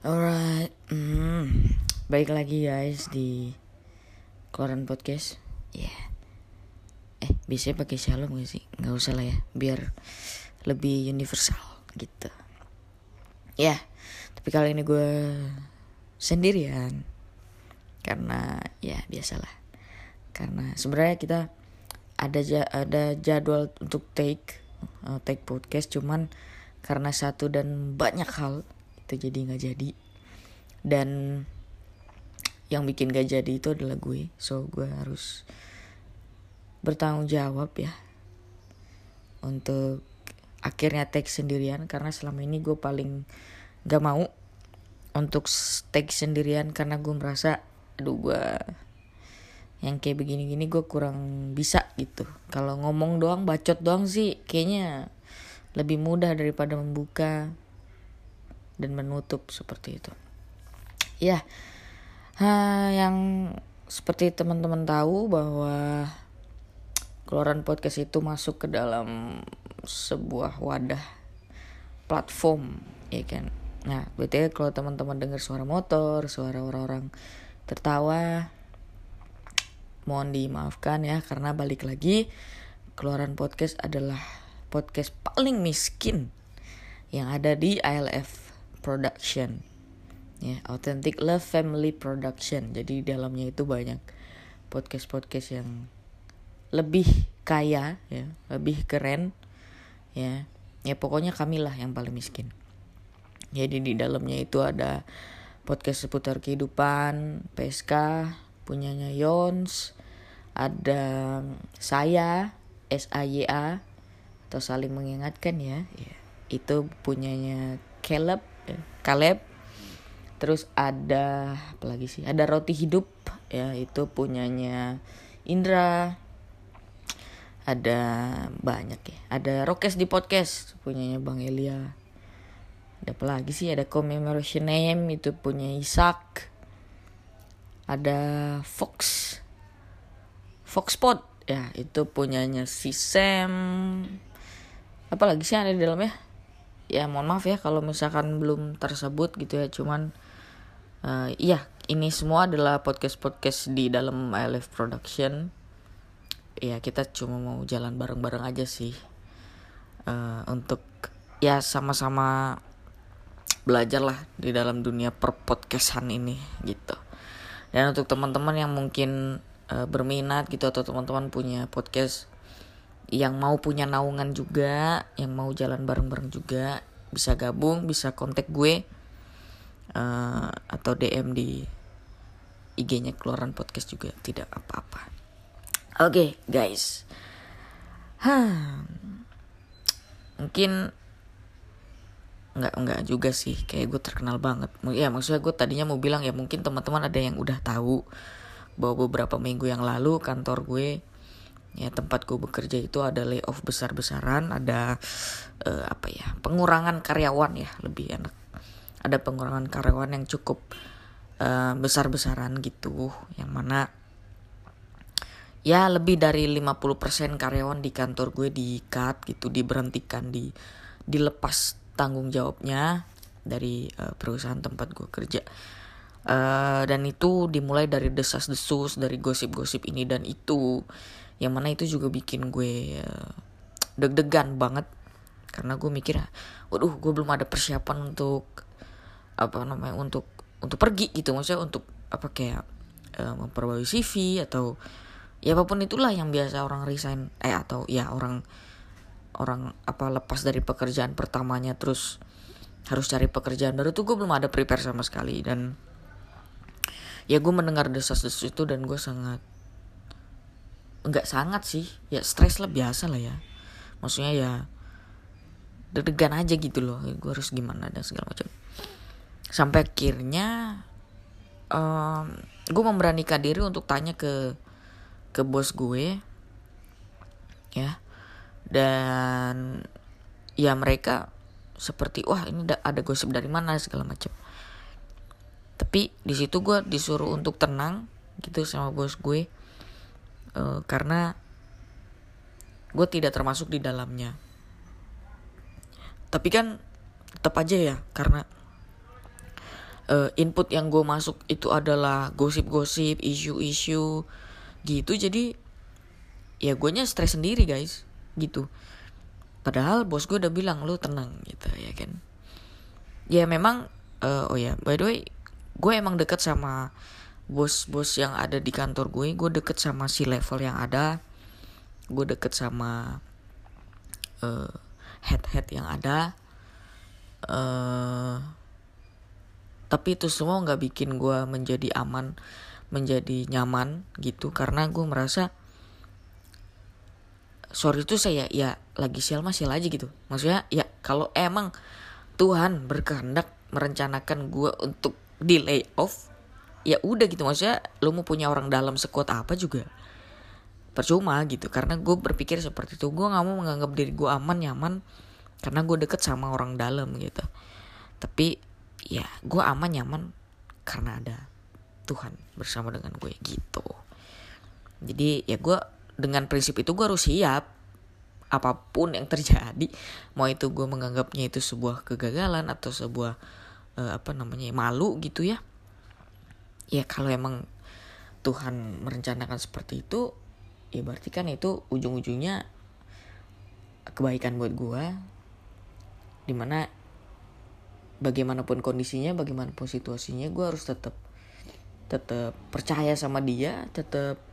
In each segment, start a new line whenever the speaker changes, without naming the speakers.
Alright, hmm, baik lagi guys di keluaran podcast. Ya, yeah. eh bisa pakai shalom gak sih? Nggak usah lah ya, biar lebih universal gitu. Ya, yeah. tapi kali ini gue sendirian karena ya biasalah. Karena sebenarnya kita ada ada jadwal untuk take uh, take podcast, cuman karena satu dan banyak hal itu jadi nggak jadi. Dan yang bikin gak jadi itu adalah gue. So gue harus bertanggung jawab ya untuk akhirnya take sendirian karena selama ini gue paling gak mau untuk take sendirian karena gue merasa aduh gue yang kayak begini-gini gue kurang bisa gitu. Kalau ngomong doang bacot doang sih kayaknya lebih mudah daripada membuka dan menutup seperti itu. Ya, ha, yang seperti teman-teman tahu bahwa keluaran podcast itu masuk ke dalam sebuah wadah platform, ya kan. Nah, berarti kalau teman-teman dengar suara motor, suara orang-orang tertawa, mohon dimaafkan ya karena balik lagi keluaran podcast adalah podcast paling miskin yang ada di ILF Production. Ya Authentic Love Family Production. Jadi di dalamnya itu banyak podcast podcast yang lebih kaya ya lebih keren ya. Ya pokoknya kami lah yang paling miskin. Jadi di dalamnya itu ada podcast seputar kehidupan PSK punyanya Yons ada saya SAYA atau saling mengingatkan ya, ya itu punyanya Caleb Kaleb terus ada apa lagi sih? Ada roti hidup ya itu punyanya Indra. Ada banyak ya. Ada Rokes di podcast punyanya Bang Elia. Ada apa lagi sih? Ada commemoration name itu punya Isak. Ada Fox. Foxpot ya itu punyanya si Sam. Apa lagi sih ada di dalamnya ya mohon maaf ya kalau misalkan belum tersebut gitu ya. Cuman uh, iya ini semua adalah podcast podcast di dalam ILF Production. Ya kita cuma mau jalan bareng-bareng aja sih. Uh, untuk ya sama-sama belajar lah di dalam dunia per podcastan ini gitu. Dan untuk teman-teman yang mungkin uh, berminat gitu atau teman-teman punya podcast yang mau punya naungan juga, yang mau jalan bareng-bareng juga, bisa gabung, bisa kontak gue uh, atau DM di IG-nya keluaran podcast juga tidak apa-apa. Oke, okay, guys. Hah. Mungkin nggak nggak juga sih kayak gue terkenal banget ya maksudnya gue tadinya mau bilang ya mungkin teman-teman ada yang udah tahu bahwa beberapa minggu yang lalu kantor gue ya tempat gue bekerja itu ada layoff besar-besaran ada uh, apa ya pengurangan karyawan ya lebih enak. Ada pengurangan karyawan yang cukup uh, besar-besaran gitu yang mana ya lebih dari 50% karyawan di kantor gue di cut gitu diberhentikan di dilepas tanggung jawabnya dari uh, perusahaan tempat gue kerja. Uh, dan itu dimulai dari desas-desus dari gosip-gosip ini dan itu yang mana itu juga bikin gue uh, deg-degan banget. Karena gue mikir waduh gue belum ada persiapan untuk apa namanya untuk untuk pergi gitu. Maksudnya untuk apa kayak uh, memperbarui CV atau ya apa pun itulah yang biasa orang resign eh atau ya orang orang apa lepas dari pekerjaan pertamanya terus harus cari pekerjaan baru tuh gue belum ada prepare sama sekali. Dan ya gue mendengar desas-desus itu dan gue sangat nggak sangat sih. Ya stres lah biasa lah ya. Maksudnya ya deg-degan aja gitu loh. Gue harus gimana dan segala macam. Sampai akhirnya um, gue memberanikan diri untuk tanya ke ke bos gue ya. Dan ya mereka seperti wah ini ada gosip dari mana segala macam. Tapi di situ gue disuruh untuk tenang gitu sama bos gue uh, karena gue tidak termasuk di dalamnya. Tapi kan tetap aja ya karena uh, input yang gue masuk itu adalah gosip-gosip isu-isu gitu. Jadi ya gue nya stres sendiri guys gitu. Padahal bos gue udah bilang lu tenang gitu ya kan. Ya memang uh, oh ya by the way gue emang deket sama bos-bos yang ada di kantor gue gue deket sama si level yang ada. Gue deket sama uh, head-head yang ada. Uh, tapi itu semua nggak bikin gue menjadi aman menjadi nyaman gitu. Karena gue merasa sorry itu saya ya lagi sial masih aja gitu. Maksudnya ya kalau emang Tuhan berkehendak merencanakan gue untuk di layoff ya udah gitu. Maksudnya lu mau punya orang dalam sekuat apa juga percuma gitu. Karena gue berpikir seperti itu. Gue nggak mau menganggap diri gue aman nyaman karena gue deket sama orang dalam gitu. Tapi ya gue aman nyaman karena ada Tuhan bersama dengan gue gitu. Jadi ya gue dengan prinsip itu gue harus siap. Apa pun yang terjadi mau itu gue menganggapnya itu sebuah kegagalan atau sebuah uh, apa namanya malu gitu ya ya kalau emang Tuhan merencanakan seperti itu ya berarti kan itu ujung-ujungnya kebaikan buat gue di mana bagaimanapun kondisinya bagaimanapun situasinya gue harus tetap tetap percaya sama dia tetap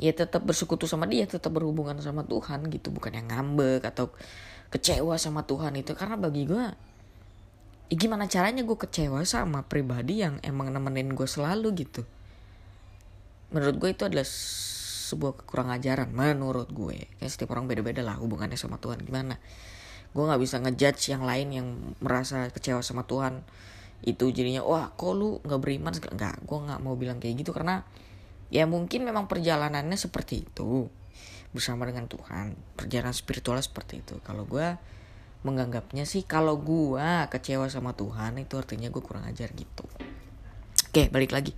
ya tetap bersekutu sama dia tetap berhubungan sama Tuhan gitu. Bukan yang ngambek atau kecewa sama Tuhan itu. Karena bagi gue ya gimana caranya gue kecewa sama pribadi yang emang nemenin gue selalu gitu? Menurut gue itu adalah sebuah kekurangan ajaran menurut gue. Kayak setiap orang beda-beda lah hubungannya sama Tuhan gimana? Gue nggak bisa ngejudge yang lain yang merasa kecewa sama Tuhan. Itu jadinya wah kok lu nggak beriman? nggak gue nggak mau bilang kayak gitu karena ya mungkin memang perjalanannya seperti itu. Bersama dengan Tuhan perjalanan spiritualnya seperti itu. Kalau gue menganggapnya sih kalau gua kecewa sama Tuhan itu artinya gue kurang ajar gitu. Oke balik lagi.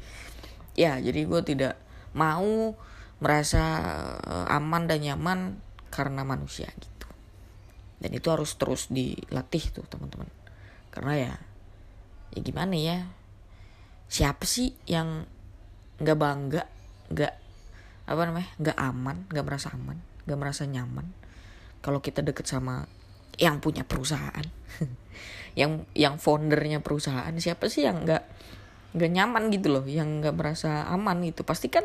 Ya jadi gue tidak mau merasa eh, aman dan nyaman karena manusia gitu. Dan itu harus terus dilatih tuh teman-teman. Karena ya ya gimana ya? Siapa sih yang nggak bangga nggak apa namanya nggak aman nggak merasa aman nggak merasa nyaman? Kalau kita deket sama yang punya perusahaan. Yang yang foundernya perusahaan siapa sih yang nggak nggak nyaman gitu loh yang nggak merasa aman itu pasti kan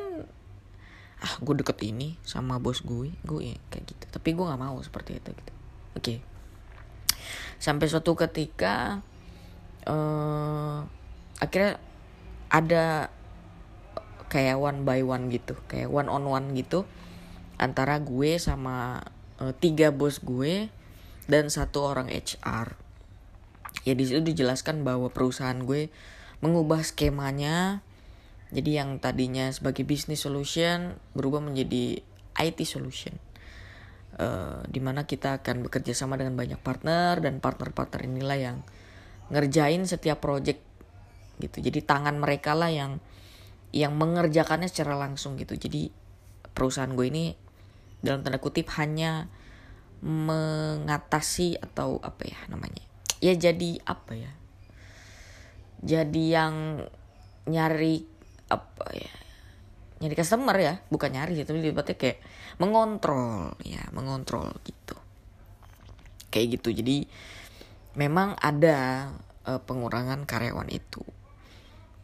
ah gue deket ini sama bos gue gue ya kayak gitu. Tapi gue nggak mau seperti itu gitu. Oke. Okay. sampai suatu ketika uh, akhirnya ada kayak one by one gitu kayak one on one gitu antara gue sama uh, tiga bos gue dan satu orang HR. Ya di situ dijelaskan bahwa perusahaan gue mengubah skemanya. Jadi yang tadinya sebagai business solution berubah menjadi IT solution. Uh, di mana kita akan bekerja sama dengan banyak partner dan partner-partner inilah yang ngerjain setiap project gitu. Jadi tangan mereka lah yang yang mengerjakannya secara langsung gitu. Jadi perusahaan gue ini dalam tanda kutip hanya mengatasi atau apa ya namanya? Ya jadi apa ya? Jadi yang nyari apa ya? Nyari customer ya bukan nyari sih tapi lebih kayak mengontrol ya mengontrol gitu. Kayak gitu. Jadi memang ada uh, pengurangan karyawan itu.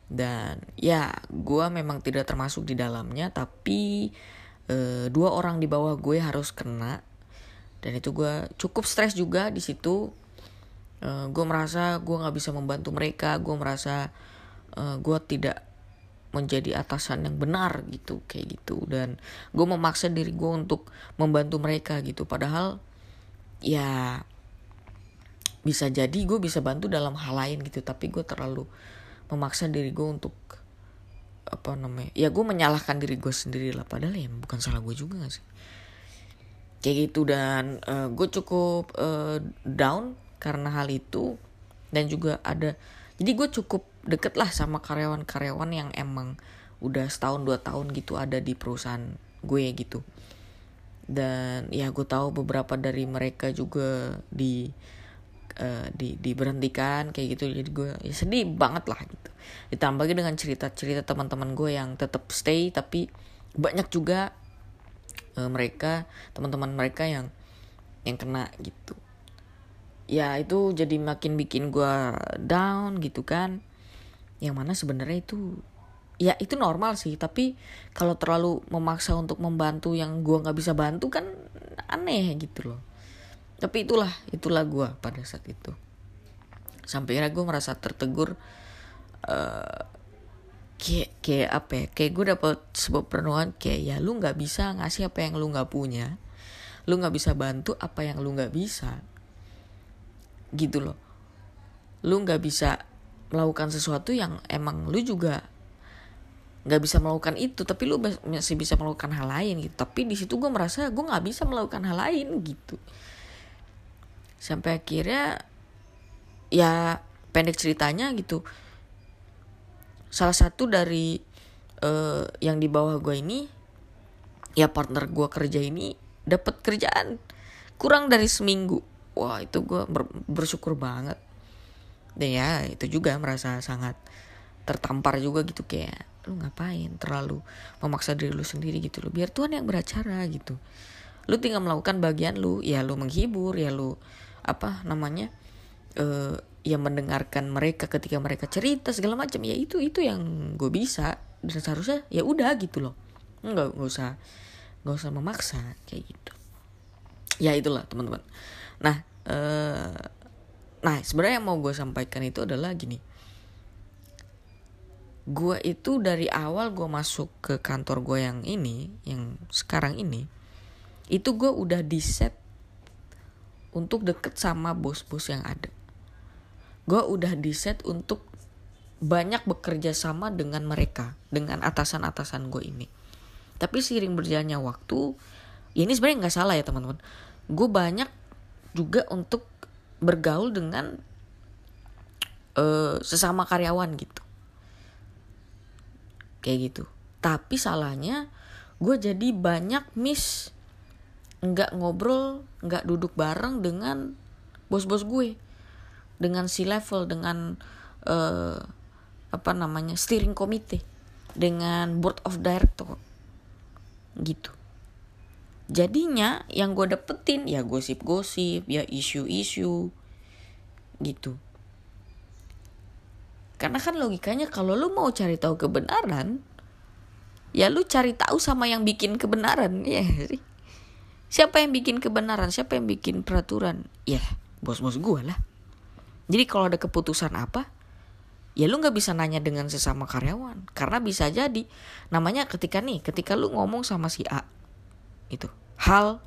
Dan ya gue memang tidak termasuk di dalamnya tapi uh, dua orang di bawah gue harus kena dan itu gue cukup stres juga di situ. Uh, eh, gue merasa gue nggak bisa membantu mereka gue merasa uh, eh, gue tidak menjadi atasan yang benar gitu kayak gitu. Dan gue memaksa diri gue untuk membantu mereka gitu. Padahal ya bisa jadi gue bisa bantu dalam hal lain gitu. Tapi gue terlalu memaksa diri gue untuk apa namanya ya gue menyalahkan diri gue sendiri lah. Padahal ya bukan salah gue juga gak sih kayak gitu dan uh, gue cukup uh, down karena hal itu dan juga ada jadi gue cukup deket lah sama karyawan-karyawan yang emang udah setahun dua tahun gitu ada di perusahaan gue gitu. Dan ya gue tahu beberapa dari mereka juga di uh, di diberhentikan kayak gitu. Jadi gue ya sedih banget lah gitu. Ditambah lagi dengan cerita cerita teman-teman gue yang tetap stay tapi banyak juga uh, mereka teman-teman mereka yang yang kena gitu. Ya itu jadi makin bikin gue down gitu kan. Yang mana sebenarnya itu ya itu normal sih. Tapi kalau terlalu memaksa untuk membantu yang gue nggak bisa bantu kan aneh gitu loh. Tapi itulah itulah gue pada saat itu. Sampai akhirnya gue merasa tertegur uh, kayak kayak apa ya kayak gue dapet sebuah perenungan kayak ya lu nggak bisa ngasih apa yang lu nggak punya. Lu nggak bisa bantu apa yang lu nggak bisa. Gitu loh. Lu nggak bisa melakukan sesuatu yang emang lu juga nggak bisa melakukan itu tapi lu masih bisa melakukan hal lain gitu. Tapi di situ gue merasa gue nggak bisa melakukan hal lain gitu. Sampai akhirnya ya pendek ceritanya gitu salah satu dari uh, yang di bawah gue ini ya partner gue kerja ini dapat kerjaan kurang dari seminggu. Wah itu gue ber bersyukur banget. Dan ya itu juga merasa sangat tertampar juga gitu kayak lu ngapain terlalu memaksa diri lu sendiri gitu lo biar Tuhan yang beracara gitu. Lu tinggal melakukan bagian lu ya lu menghibur ya lu apa namanya uh, ya mendengarkan mereka ketika mereka cerita segala macam. Ya itu itu yang gue bisa. Dan seharusnya ya udah gitu loh. Nggak nggak usah nggak usah memaksa kayak gitu. Ya itulah teman-teman. Nah uh, nah sebenarnya yang mau gue sampaikan itu adalah gini. Gue itu dari awal gue masuk ke kantor gue yang ini yang sekarang ini itu gue udah di set untuk deket sama bos-bos yang ada. Gue udah di set untuk banyak bekerja sama dengan mereka, dengan atasan-atasan gue ini. Tapi seiring berjalannya waktu, ya ini sebenarnya nggak salah ya teman-teman. Gue banyak juga untuk bergaul dengan uh, sesama karyawan gitu. Kayak gitu. Tapi salahnya gue jadi banyak miss nggak ngobrol nggak duduk bareng dengan bos-bos gue dengan si level dengan uh, apa namanya steering committee dengan board of director gitu jadinya yang gue dapetin ya gosip-gosip ya isu-isu gitu karena kan logikanya kalau lu mau cari tahu kebenaran ya lu cari tahu sama yang bikin kebenaran ya Siapa yang bikin kebenaran? Siapa yang bikin peraturan? Ya, bos-bos gue lah. Jadi kalau ada keputusan apa, ya lu nggak bisa nanya dengan sesama karyawan. Karena bisa jadi, namanya ketika nih, ketika lu ngomong sama si A, itu hal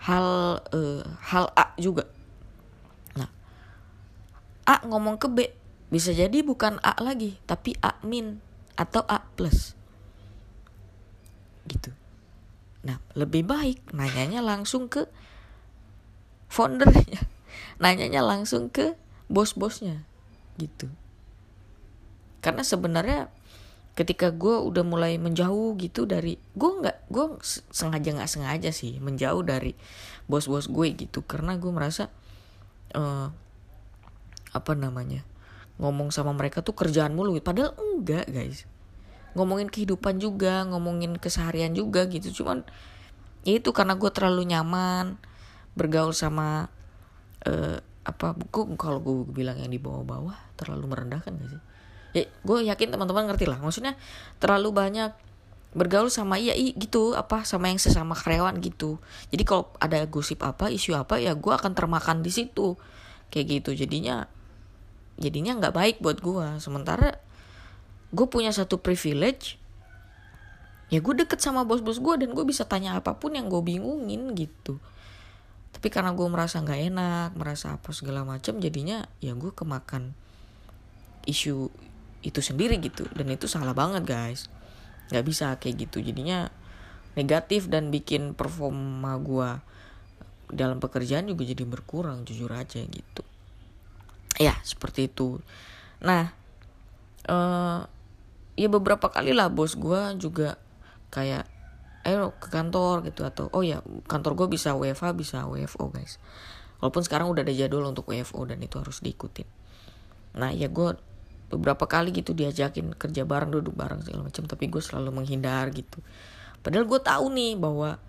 hal uh, hal A juga. Nah, A ngomong ke B, bisa jadi bukan A lagi, tapi A min atau A plus. Gitu. Nah, lebih baik nanyanya langsung ke foundernya. Nanyanya langsung ke bos-bosnya gitu. Karena sebenarnya ketika gue udah mulai menjauh gitu dari gue nggak gue sengaja nggak sengaja sih menjauh dari bos-bos gue gitu. Karena gue merasa uh, apa namanya ngomong sama mereka tuh kerjaan mulu. Padahal enggak guys. Ngomongin kehidupan juga ngomongin keseharian juga gitu. Cuman ya itu karena gue terlalu nyaman bergaul sama uh, apa buku kalau gue bilang yang di bawah-bawah terlalu merendahkan gak sih? Ya gue yakin teman-teman ngerti lah maksudnya terlalu banyak bergaul sama iya i gitu apa sama yang sesama karyawan gitu. Jadi kalau ada gosip apa isu apa ya gue akan termakan di situ. Kayak gitu jadinya jadinya nggak baik buat gue sementara gue punya satu privilege ya gue deket sama bos-bos gue dan gue bisa tanya apa pun yang gue bingungin gitu tapi karena gue merasa nggak enak merasa apa segala macam jadinya ya gue kemakan isu itu sendiri gitu. Dan itu salah banget guys. Nggak bisa kayak gitu. Jadinya negatif dan bikin performa gue dalam pekerjaan juga jadi berkurang jujur aja gitu. Ya seperti itu. Nah uh, ya beberapa kali lah bos gue juga kayak ayo ke kantor gitu atau oh ya kantor gue bisa WFH bisa WFO guys. Walaupun sekarang udah ada jadwal untuk WFO dan itu harus diikutin. Nah ya gue beberapa kali gitu diajakin kerja bareng duduk bareng segala macam tapi gue selalu menghindar gitu. Padahal gue tahu nih bahwa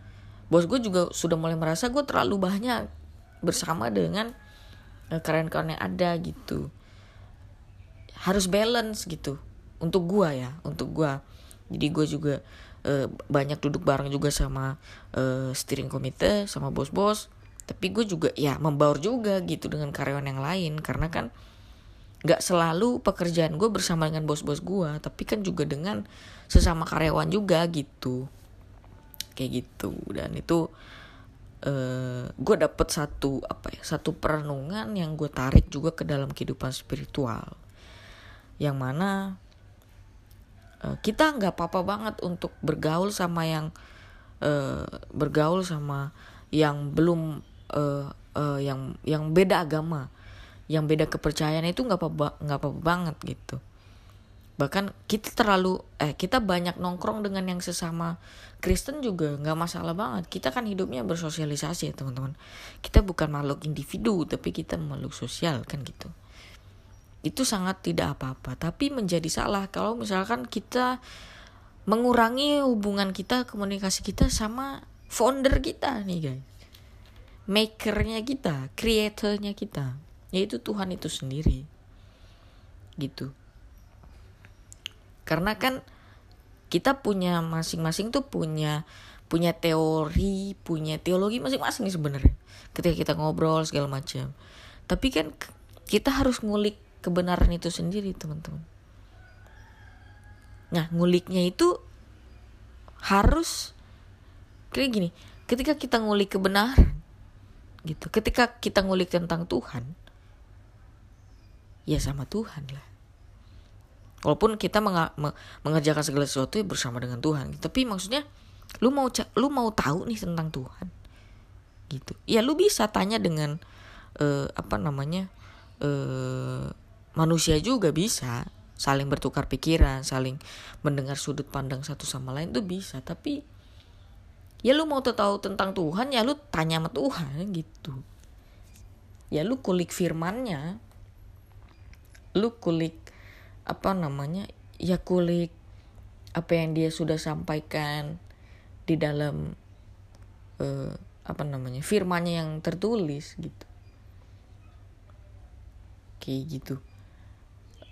bos gue juga sudah mulai merasa gue terlalu banyak bersama dengan eh, keren-keren yang ada gitu. Harus balance gitu untuk gue ya untuk gue jadi gue juga uh, banyak duduk bareng juga sama uh, steering komite sama bos-bos. Tapi gue juga ya membaur juga gitu dengan karyawan yang lain. Karena kan nggak selalu pekerjaan gue bersama dengan bos-bos gue tapi kan juga dengan sesama karyawan juga gitu. Kayak gitu. Dan itu uh, gue dapet satu apa ya satu perenungan yang gue tarik juga ke dalam kehidupan spiritual. Yang mana uh, kita nggak apa-apa banget untuk bergaul sama yang uh, bergaul sama yang belum uh, uh, yang yang beda agama. Yang beda kepercayaan itu nggak apa nggak apa banget gitu. Bahkan kita terlalu eh kita banyak nongkrong dengan yang sesama Kristen juga nggak masalah banget. Kita kan hidupnya bersosialisasi ya teman-teman. Kita bukan makhluk individu tapi kita makhluk sosial kan gitu itu sangat tidak apa-apa. Tapi menjadi salah kalau misalkan kita mengurangi hubungan kita komunikasi kita sama founder kita nih guys. Makernya kita creatornya kita. Yaitu Tuhan itu sendiri. Gitu. Karena kan kita punya masing-masing tuh punya punya teori punya teologi masing-masing sebenarnya. Ketika kita ngobrol segala macam. Tapi kan kita harus ngulik kebenaran itu sendiri teman-teman. Nah nguliknya itu harus kayak gini ketika kita ngulik kebenaran gitu. Ketika kita ngulik tentang Tuhan ya sama Tuhan lah. Walaupun kita mengerjakan segala sesuatu ya bersama dengan Tuhan tapi maksudnya lu mau lu mau tahu nih tentang Tuhan gitu. Ya lu bisa tanya dengan uh, apa namanya uh, manusia juga bisa. Saling bertukar pikiran saling mendengar sudut pandang satu sama lain tuh bisa. Tapi ya lu mau tahu tentang Tuhan ya lu tanya sama Tuhan gitu. Ya lu kulik firmannya. Lu kulik apa namanya ya kulik apa yang dia sudah sampaikan di dalam uh, apa namanya firmannya yang tertulis gitu. Kayak gitu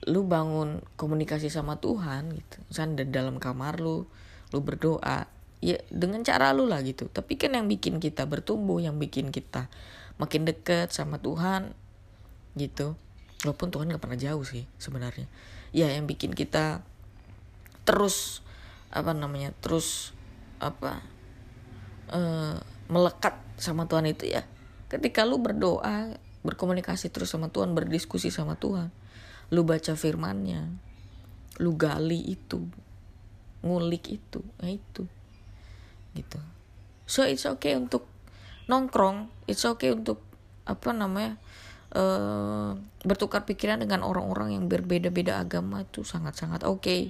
lu bangun komunikasi sama Tuhan gitu. Misalnya dalam kamar lu lu berdoa ya dengan cara lu lah gitu. Tapi kan yang bikin kita bertumbuh yang bikin kita makin dekat sama Tuhan gitu. Walaupun Tuhan gak pernah jauh sih sebenarnya. Ya yang bikin kita terus apa namanya terus apa uh, melekat sama Tuhan itu ya. Ketika lu berdoa berkomunikasi terus sama Tuhan berdiskusi sama Tuhan lu baca firmannya. Lu gali itu. Ngulik itu. Ya itu. Gitu. So it's okay untuk nongkrong. It's okay untuk apa namanya uh, bertukar pikiran dengan orang-orang yang berbeda-beda agama itu sangat-sangat oke okay.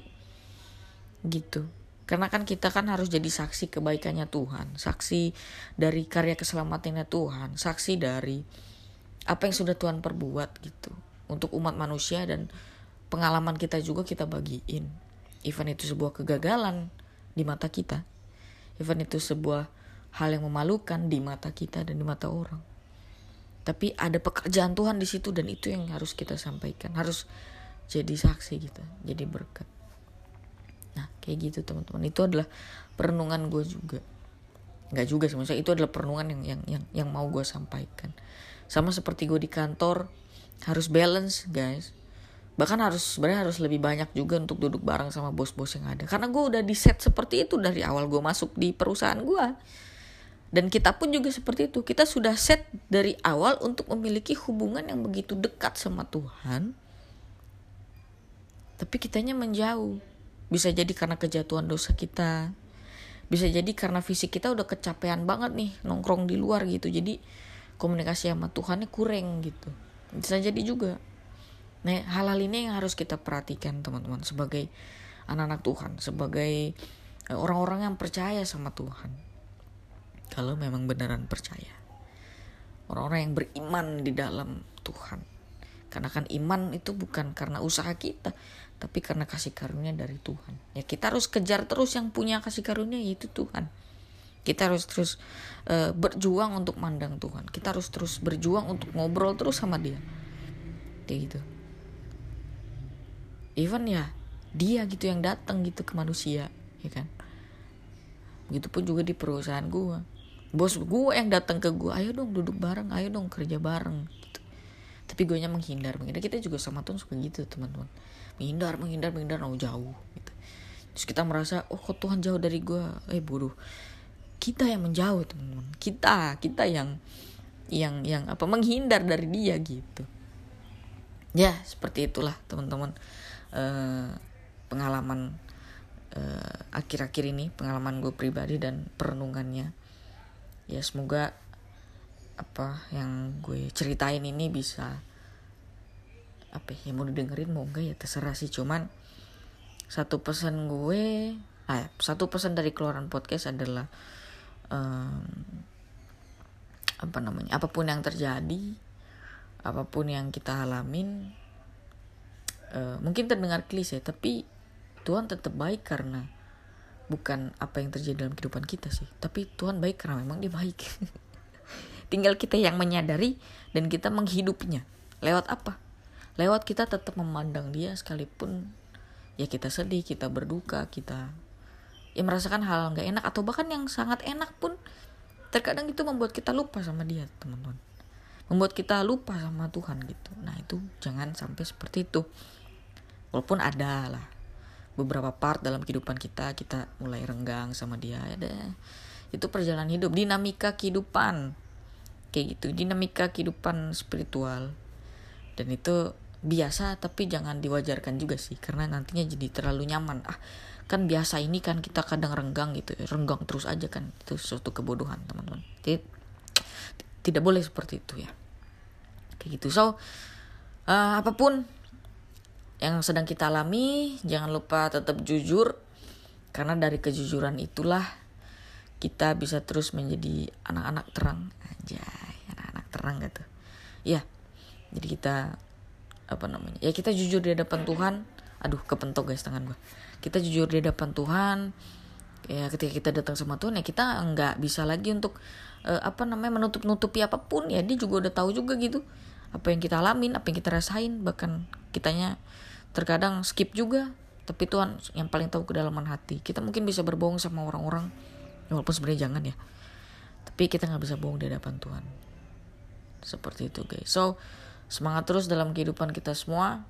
gitu. Karena kan kita kan harus jadi saksi kebaikannya Tuhan. Saksi dari karya keselamatannya Tuhan. Saksi dari apa yang sudah Tuhan perbuat gitu untuk umat manusia dan pengalaman kita juga kita bagiin. Even itu sebuah kegagalan di mata kita. Even itu sebuah hal yang memalukan di mata kita dan di mata orang. Tapi ada pekerjaan Tuhan di situ dan itu yang harus kita sampaikan. Harus jadi saksi gitu jadi berkat. Nah kayak gitu teman-teman. Itu adalah perenungan gue juga. Nggak juga sebenarnya itu adalah perenungan yang yang yang yang mau gue sampaikan. Sama seperti gue di kantor harus balance guys bahkan harus sebenarnya harus lebih banyak juga untuk duduk bareng sama bos-bos yang ada karena gue udah di set seperti itu dari awal gue masuk di perusahaan gue dan kita pun juga seperti itu. Kita sudah set dari awal untuk memiliki hubungan yang begitu dekat sama Tuhan. Tapi kitanya menjauh. Bisa jadi karena kejatuhan dosa kita. Bisa jadi karena fisik kita udah kecapean banget nih nongkrong di luar gitu. Jadi komunikasi sama Tuhannya kurang gitu. Bisa jadi juga. Nah, hal-hal ini yang harus kita perhatikan teman-teman sebagai anak-anak Tuhan, sebagai eh, orang-orang yang percaya sama Tuhan kalau memang beneran percaya. orang-orang yang beriman di dalam Tuhan karena kan iman itu bukan karena usaha kita tapi karena kasih karunia dari Tuhan ya kita harus kejar terus yang punya kasih karunia yaitu Tuhan kita harus terus uh, berjuang untuk mandang Tuhan. Kita harus terus berjuang untuk ngobrol terus sama dia. Kayak gitu. Even ya dia gitu yang datang gitu ke manusia ya kan? Begitupun juga di perusahaan gue bos gue yang datang ke gue ayo dong duduk bareng ayo dong kerja bareng gitu. tapi gue menghindar menghindar. Kita juga sama Tuhan suka gitu teman-teman. Menghindar menghindar menghindar mau jauh gitu. Terus kita merasa oh kok Tuhan jauh dari gue eh bodoh kita yang menjauh teman-teman. Kita kita yang yang yang apa menghindar dari dia gitu. Ya seperti itulah teman-teman uh, pengalaman uh, akhir-akhir ini pengalaman gue pribadi dan perenungannya. Ya semoga apa yang gue ceritain ini bisa apa ya mau didengerin mau enggak ya terserah sih. Cuman satu pesan gue ah, satu pesan dari keluaran podcast adalah um, apa namanya apa pun yang terjadi apa pun yang kita alamin uh, mungkin terdengar klise tapi Tuhan tetap baik karena bukan apa yang terjadi dalam kehidupan kita sih. Tapi Tuhan baik karena memang dia baik. Tinggal kita yang menyadari dan kita menghidupinya lewat apa? Lewat kita tetap memandang dia sekalipun ya kita sedih kita berduka kita ya merasakan hal nggak enak atau bahkan yang sangat enak pun terkadang itu membuat kita lupa sama dia teman-teman. Membuat kita lupa sama Tuhan gitu. Nah itu jangan sampai seperti itu. Walaupun ada lah beberapa part dalam kehidupan kita kita mulai renggang sama dia ada. Itu perjalanan hidup dinamika kehidupan. Kayak gitu dinamika kehidupan spiritual. Dan itu biasa tapi jangan diwajarkan juga sih karena nantinya jadi terlalu nyaman. Ah kan biasa ini kan kita kadang renggang gitu renggang terus aja kan itu suatu kebodohan teman-teman. Tidak boleh seperti itu ya. Kayak gitu. So uh, apa pun yang sedang kita alami jangan lupa tetap jujur karena dari kejujuran itulah kita bisa terus menjadi anak-anak terang. Aja anak-anak terang gitu. Ya jadi kita apa namanya ya kita jujur di hadapan Tuhan. Aduh kepentok guys tangan gue kita jujur di hadapan Tuhan ya ketika kita datang sama Tuhan ya kita nggak bisa lagi untuk uh, apa namanya menutup nutupi apa pun. Ya dia juga udah tahu juga gitu apa yang kita alamin apa yang kita rasain. Bahkan kitanya terkadang skip juga. Tapi Tuhan yang paling tahu kedalaman hati. Kita mungkin bisa berbohong sama orang-orang walaupun sebenarnya jangan ya. Tapi kita nggak bisa bohong di hadapan Tuhan. Seperti itu guys. So Semangat terus dalam kehidupan kita semua.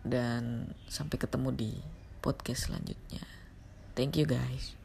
Dan sampai ketemu di podcast selanjutnya. Thank you guys.